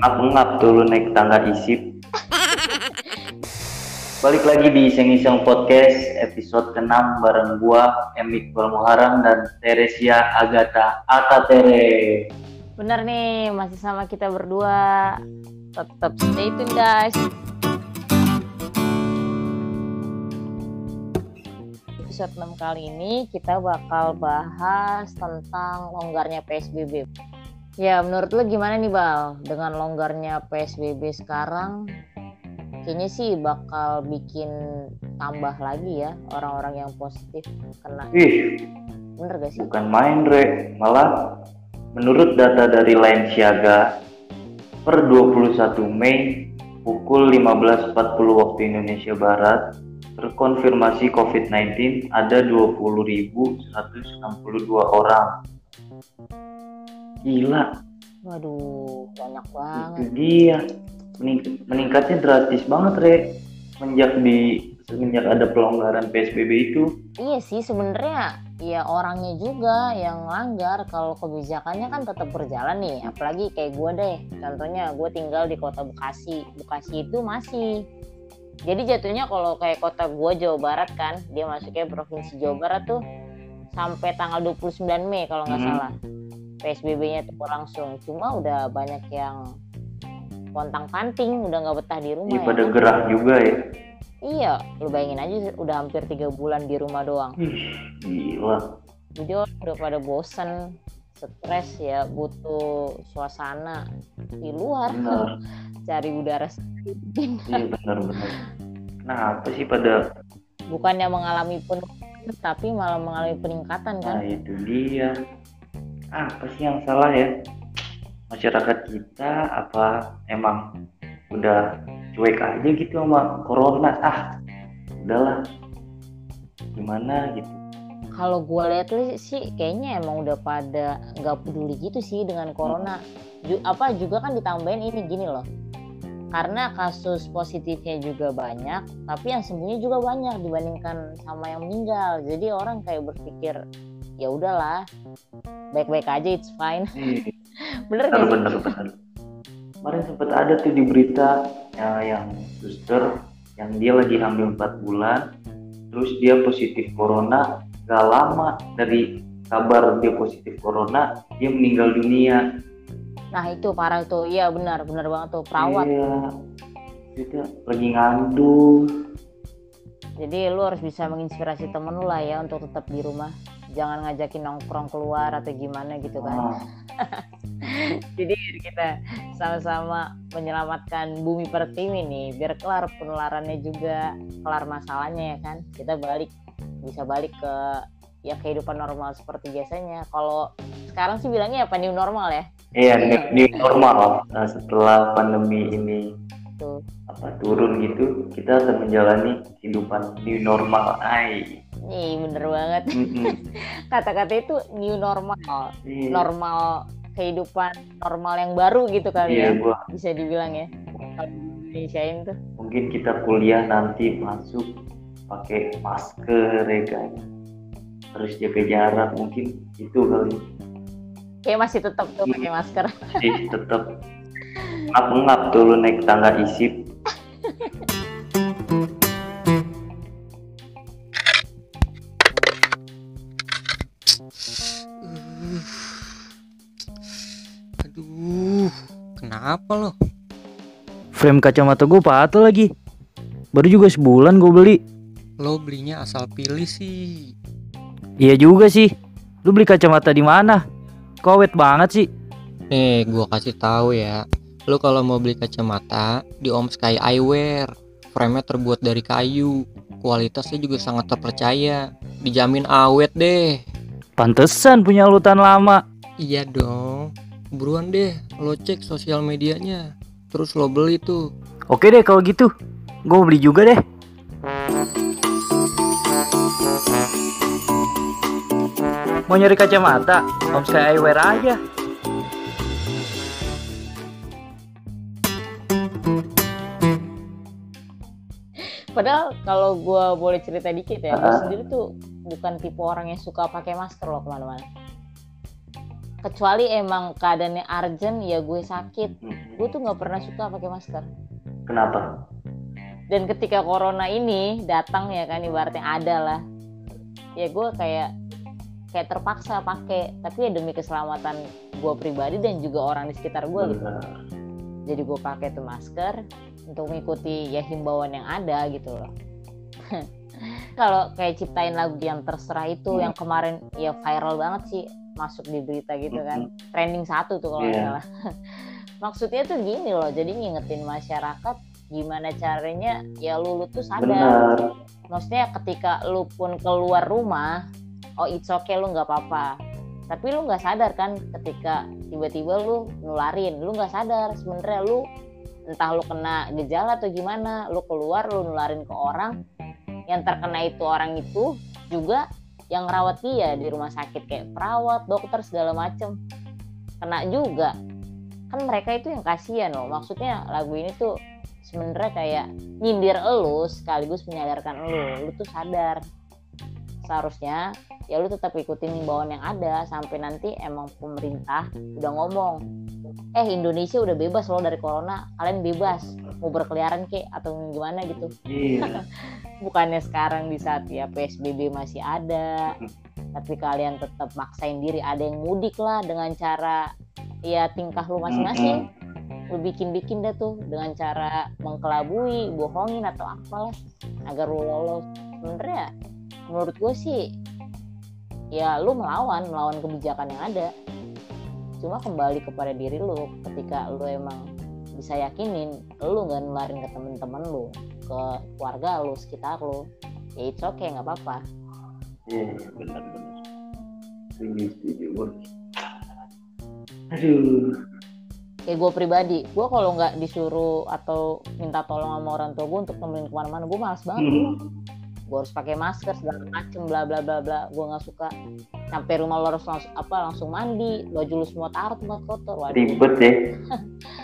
ngap-ngap tuh lu naik tangga isip. Balik lagi di Iseng-Iseng Podcast episode ke-6 bareng gua Emik Muharram dan Teresia Agatha Tere. Bener nih, masih sama kita berdua. Tetap stay tune guys. Episode 6 kali ini kita bakal bahas tentang longgarnya PSBB. Ya, menurut lo gimana nih Bal? Dengan longgarnya PSBB sekarang, kayaknya sih bakal bikin tambah lagi ya orang-orang yang positif kena. Ih, Bener gak sih? bukan main, Re. Malah menurut data dari Line Siaga, per 21 Mei pukul 15.40 waktu Indonesia Barat, terkonfirmasi COVID-19 ada 20.162 orang. Gila, Waduh, banyak banget. itu dia. Mening- meningkatnya drastis banget, Re. Semenjak di semenjak ada pelonggaran PSBB itu. Iya sih sebenarnya ya orangnya juga yang langgar kalau kebijakannya kan tetap berjalan nih apalagi kayak gue deh contohnya gue tinggal di kota Bekasi Bekasi itu masih jadi jatuhnya kalau kayak kota gue Jawa Barat kan dia masuknya provinsi Jawa Barat tuh sampai tanggal 29 Mei kalau nggak Hmm. salah PSBB-nya tuh berlangsung cuma udah banyak yang pontang panting udah nggak betah di rumah Iya ya pada gerah juga ya. iya lu bayangin aja udah hampir tiga bulan di rumah doang Ih, gila. jadi orang udah pada bosen stres ya butuh suasana di luar Benar. cari udara segar. Iya benar-benar. Nah, apa sih pada bukannya mengalami penurunan tapi malah mengalami peningkatan Nah kan itu dia. Apa sih yang salah ya? Masyarakat kita apa emang udah cuek aja gitu sama corona? Ah, udahlah. Gimana gitu? kalau gue lihat sih kayaknya emang udah pada nggak peduli gitu sih dengan corona Ju- apa juga kan ditambahin ini gini loh karena kasus positifnya juga banyak tapi yang sembuhnya juga banyak dibandingkan sama yang meninggal jadi orang kayak berpikir ya udahlah baik-baik aja it's fine Ih, bener benar gak sih? benar benar. Kemarin sempat ada tuh di berita ya, yang suster yang dia lagi hamil 4 bulan, terus dia positif corona, gak lama dari kabar dia positif corona, dia meninggal dunia. nah itu parah tuh iya benar benar banget tuh perawat Iya. Kita lagi ngandung. jadi lu harus bisa menginspirasi temen lu lah ya untuk tetap di rumah jangan ngajakin nongkrong keluar atau gimana gitu kan Ah, jadi kita sama-sama menyelamatkan bumi pertiwi nih biar kelar penularannya juga kelar masalahnya ya kan kita balik bisa balik ke ya kehidupan normal seperti biasanya kalau sekarang sih bilangnya apa new normal ya Iya, new, new normal. Nah, setelah pandemi ini tuh apa turun gitu, kita akan menjalani kehidupan new normal. Ai. Nih bener banget. Kata-kata itu new normal. Iya. normal kehidupan normal yang baru gitu kali Iya, ya gua. bisa dibilang ya. Indonesiain tuh mungkin kita kuliah nanti masuk pakai masker ya kan. Terus jaga jarak mungkin itu kali. kayak masih tetap tuh pakai masker. Sih tetap ngap-ngap tuh lu naik tangga isip. Kenapa lo? Frame kacamata gue patah lagi. Baru juga sebulan gue beli. Lo belinya asal pilih sih. Iya juga sih. Lu beli kacamata di mana? Kowet banget sih. Nih, gua kasih tahu ya. Lo kalau mau beli kacamata di Om Sky Eyewear. Frame-nya terbuat dari kayu. Kualitasnya juga sangat terpercaya. Dijamin awet deh. Pantesan punya lutan lama. Iya dong. Buruan deh, lo cek sosial medianya. Terus lo beli tuh. Oke deh kalau gitu. Gue beli juga deh. Mau nyari kacamata? Om Sky Eyewear aja. Padahal kalau gue boleh cerita dikit ya, gue Ah. sendiri tuh bukan tipe orang yang suka pakai masker loh ke mana-mana. Kecuali emang keadaannya urgent ya gue sakit. Gue tuh nggak pernah suka pakai masker. Kenapa? dan ketika corona ini datang ya kan ibaratnya ada lah. Ya gue kayak kayak terpaksa pakai. Tapi ya demi keselamatan gue pribadi dan juga orang di sekitar gue gitu. Jadi gue pakai tuh masker untuk mengikuti ya himbauan yang ada gitu loh. Kalau kayak ciptain lagu yang terserah itu Hmm. yang kemarin ya viral banget sih masuk di berita gitu kan. Trending satu tuh kalau nggak Iya. salah. Maksudnya tuh gini loh jadi ngingetin masyarakat gimana caranya ya lu, lu tuh sadar. Benar. maksudnya ketika lu pun keluar rumah oh it's okay lu nggak apa-apa. Tapi lu nggak sadar kan ketika tiba-tiba lu nularin lu nggak sadar sebenarnya lu entah lu kena gejala atau gimana lu keluar lu nularin ke orang. Yang terkena itu orang itu juga yang ngerawat dia di rumah sakit kayak perawat dokter segala macem. Kena juga. Kan mereka itu yang kasihan loh. Maksudnya lagu ini tuh sebenarnya kayak nyindir elu sekaligus menyadarkan elu. Lu tuh sadar. Seharusnya ya lu tetap ikutin himbauan yang ada sampai nanti emang pemerintah udah ngomong eh Indonesia udah bebas loh dari corona. Kalian bebas mau berkeliaran kek atau gimana gitu. Iya. bukannya sekarang di saat ya PSBB masih ada tapi kalian tetap maksain diri ada yang mudik lah dengan cara ya tingkah lu masing-masing. Lu bikin-bikin dah tuh dengan cara mengkelabui bohongin atau apalah agar lu lolos. Sebenarnya menurut gue sih ya lu melawan melawan kebijakan yang ada. Cuma kembali kepada diri lu ketika lu emang bisa yakinin lu nggak nularin ke temen-temen lu ke keluarga lu sekitar lu ya it's okay nggak apa-apa Iya, iya, benar benar. Setuju, setuju. Aduh. kayak gue pribadi gue kalau nggak disuruh atau minta tolong sama orang tua gue untuk nemenin ke mana-mana gue malas banget Hmm. gue harus pakai masker segala macem bla bla bla bla gue nggak suka sampai rumah lo harus langsung apa langsung mandi baju lu semua taruh tempat kotor waduh Ribet ya.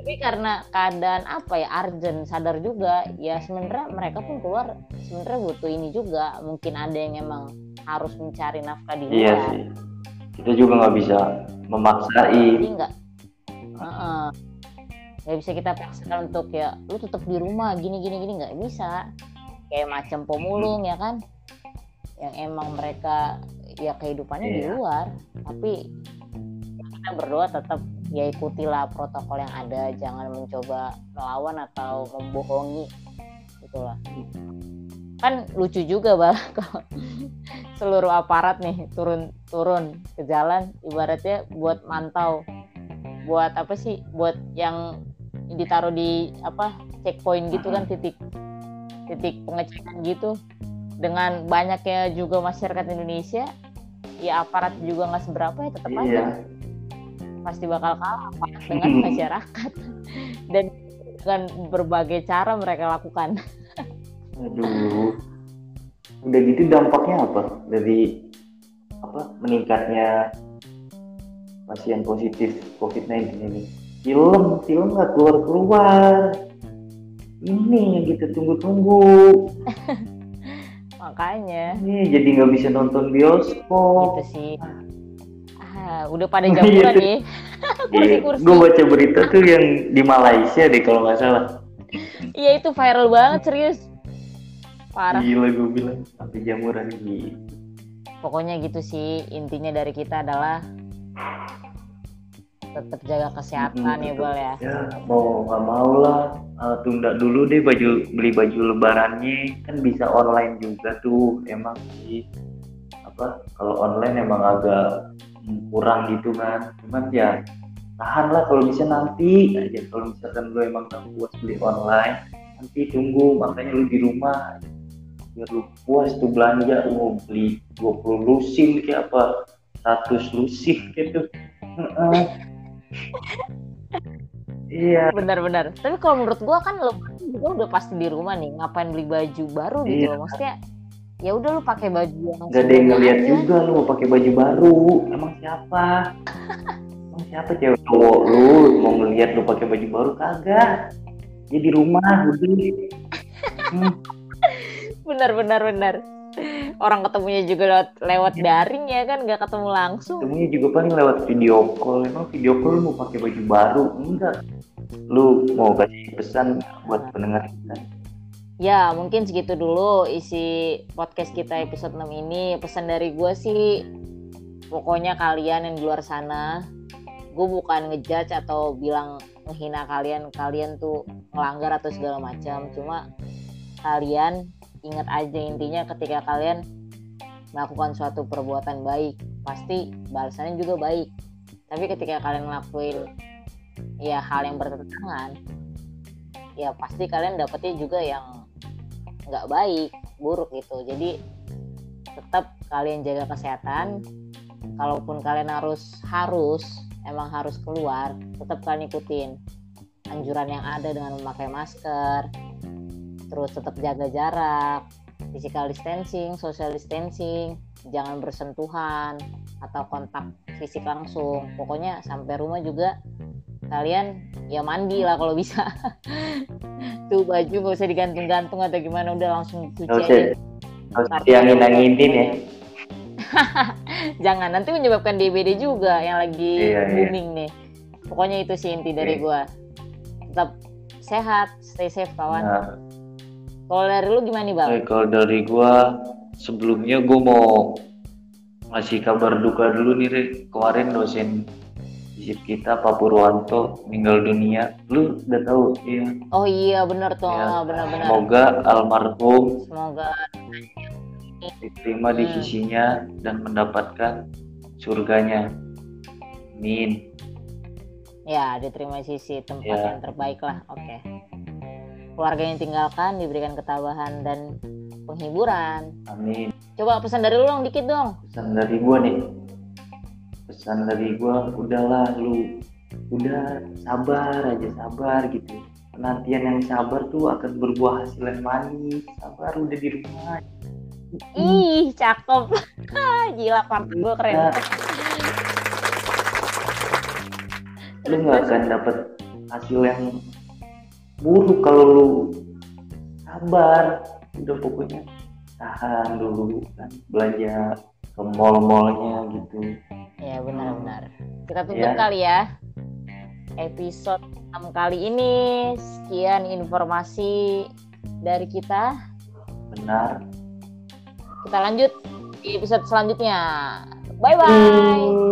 tapi karena keadaan apa ya urgent sadar juga ya sebenarnya mereka pun keluar sebenarnya butuh ini juga mungkin ada yang emang harus mencari nafkah di Iya luar sih. Kita juga nggak bisa memaksain. jadi nggak Heeh. nggak bisa kita paksakan untuk ya lu tetap di rumah gini gini gini nggak bisa kayak macam pemulung ya kan yang emang mereka ya kehidupannya di Iya. luar tapi ya kita berdoa tetap ya ikutilah protokol yang ada. Jangan mencoba melawan atau membohongi. Gitulah kan lucu juga bah kalau seluruh aparat nih turun turun ke jalan ibaratnya buat mantau. Buat apa sih? Buat yang ditaruh di apa checkpoint gitu kan titik titik pengecekan gitu. Dengan banyaknya juga masyarakat Indonesia ya aparat juga nggak seberapa ya tetap aja. Iya. Pasti bakal kalah dengan masyarakat dan dengan berbagai cara mereka lakukan Aduh. Udah gitu dampaknya apa dari apa meningkatnya pasien positif COVID-19 ini? Film, film nggak keluar keluar. Ini yang kita tunggu-tunggu. makanya Ini jadi nggak bisa nonton bioskop. gitu sih ah, udah pada jamuran nih. Kursi-kursi Gue Iya, baca berita tuh yang di Malaysia deh kalau nggak salah. iya itu viral banget serius. Parah. Gila gue bilang sampai jamuran gitu. pokoknya gitu sih intinya dari kita adalah tetap jaga kesehatan Mm-mm, ya bol ya. ya mau nggak mau lah. Eh, tunda dulu deh baju beli baju lebarannya. Kan bisa online juga tuh emang sih. Apa kalau online emang agak kurang gitu kan. Cuman ya tahan lah kalau bisa nanti aja. Kalau misalkan lu emang gak puas beli online nanti tunggu. Makanya lu di rumah biar lu puas tuh belanja. Lu mau beli 20 lusin kayak apa? 100 lusin gitu. Iya, benar-benar tapi kalau menurut gua kan lo juga udah pasti di rumah nih. Ngapain beli baju baru gitu Iya. loh. Maksudnya ya udah lu pakai baju yang nggak ada yang ngeliat aja. juga lu mau pakai baju baru. Emang siapa? Emang siapa cewek cowok lu mau ngeliat lu pakai baju baru kagak? Dia di rumah udah. Hmm, benar benar benar Orang ketemunya juga lewat lewat daring ya kan, nggak ketemu langsung. Temunya juga paling lewat video call. Emang video call lu mau pakai baju baru? Enggak. Lu mau kasih pesan buat pendengar kita? Ya, mungkin segitu dulu isi podcast kita episode 6 ini. Pesan dari gue sih, pokoknya kalian yang di luar sana, gue bukan ngejudge atau bilang menghina kalian, kalian tuh melanggar atau segala macam. Cuma kalian ingat aja intinya ketika kalian melakukan suatu perbuatan baik, pasti balasannya juga baik. Tapi ketika kalian ngelakuin ya hal yang bertentangan, ya pasti kalian dapetnya juga yang nggak baik buruk gitu. Jadi tetap kalian jaga kesehatan. Kalaupun kalian harus harus emang harus keluar tetap kalian ikutin anjuran yang ada dengan memakai masker. Terus tetap jaga jarak physical distancing social distancing jangan bersentuhan atau kontak fisik langsung. Pokoknya sampai rumah juga kalian ya mandi lah kalau bisa. Tuh baju gak usah digantung-gantung atau gimana udah langsung cuci usah, aja. Diangin-anginin ya. jangan nanti menyebabkan DBD juga yang lagi Iya, iya. booming nih. Pokoknya itu sih inti dari Oke. gua. Tetap sehat stay safe kawan. Nah, kalau dari lu gimana nih bang? Oke, kalau dari gua sebelumnya gua mau ngasih kabar duka dulu nih Re. Kemarin dosen fisip kita Pak Purwanto meninggal dunia. Lu udah tahu ya? oh iya bener tuh Ya. oh, bener-bener Semoga almarhum semoga diterima di Hmm. sisinya dan mendapatkan surganya. Amin. ya diterima sisi tempat Ya. yang terbaik lah oke keluarga yang tinggalkan diberikan ketabahan dan penghiburan Amin. coba pesan dari lu dong dikit dong Pesan dari gua nih. Pesan dari gua udahlah lu udah sabar aja sabar gitu. Penantian yang sabar tuh akan berbuah hasil yang manis. Sabar udah di rumah. ih cakep gila part gue keren Nah, lu nggak akan dapet hasil yang buruk kalau lu sabar udah pokoknya tahan dulu kan belanja ke mall-mallnya gitu ya benar-benar. Kita tutup Ya. kali ya episode 6 kali ini. Sekian informasi dari kita. Benar. Kita lanjut di episode selanjutnya. Bye bye